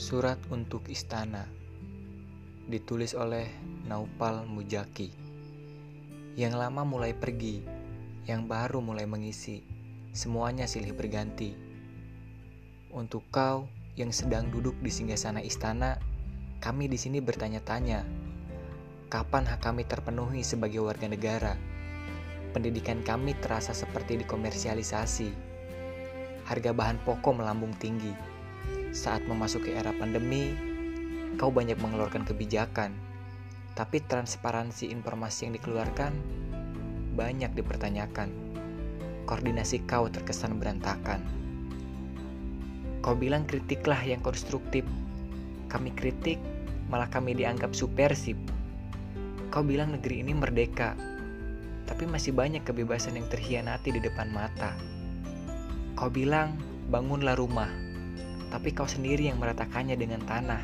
Surat untuk Istana Ditulis oleh Naupal Mujaki Yang lama mulai pergi Yang baru mulai mengisi Semuanya silih berganti. Untuk kau yang sedang duduk di singgasana istana Kami di sini bertanya-tanya Kapan hak kami terpenuhi sebagai warga negara? Pendidikan kami terasa seperti dikomersialisasi. Harga bahan pokok melambung tinggi saat memasuki era pandemi, kau banyak mengeluarkan kebijakan, tapi transparansi informasi yang dikeluarkan banyak dipertanyakan. Koordinasi kau terkesan berantakan. Kau bilang kritiklah yang konstruktif. Kami kritik, malah kami dianggap supersip. Kau bilang negeri ini merdeka, tapi masih banyak kebebasan yang terhianati di depan mata. Kau bilang, bangunlah rumah, tapi kau sendiri yang meratakannya dengan tanah.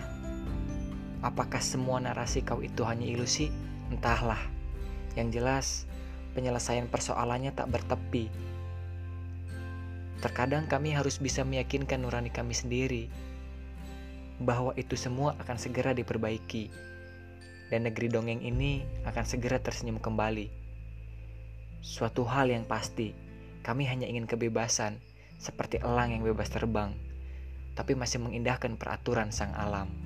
Apakah semua narasi kau itu hanya ilusi? Entahlah. Yang jelas, penyelesaian persoalannya tak bertepi. Terkadang kami harus bisa meyakinkan nurani kami sendiri bahwa itu semua akan segera diperbaiki dan negeri dongeng ini akan segera tersenyum kembali. Suatu hal yang pasti, kami hanya ingin kebebasan, seperti elang yang bebas terbang tapi masih mengindahkan peraturan sang alam.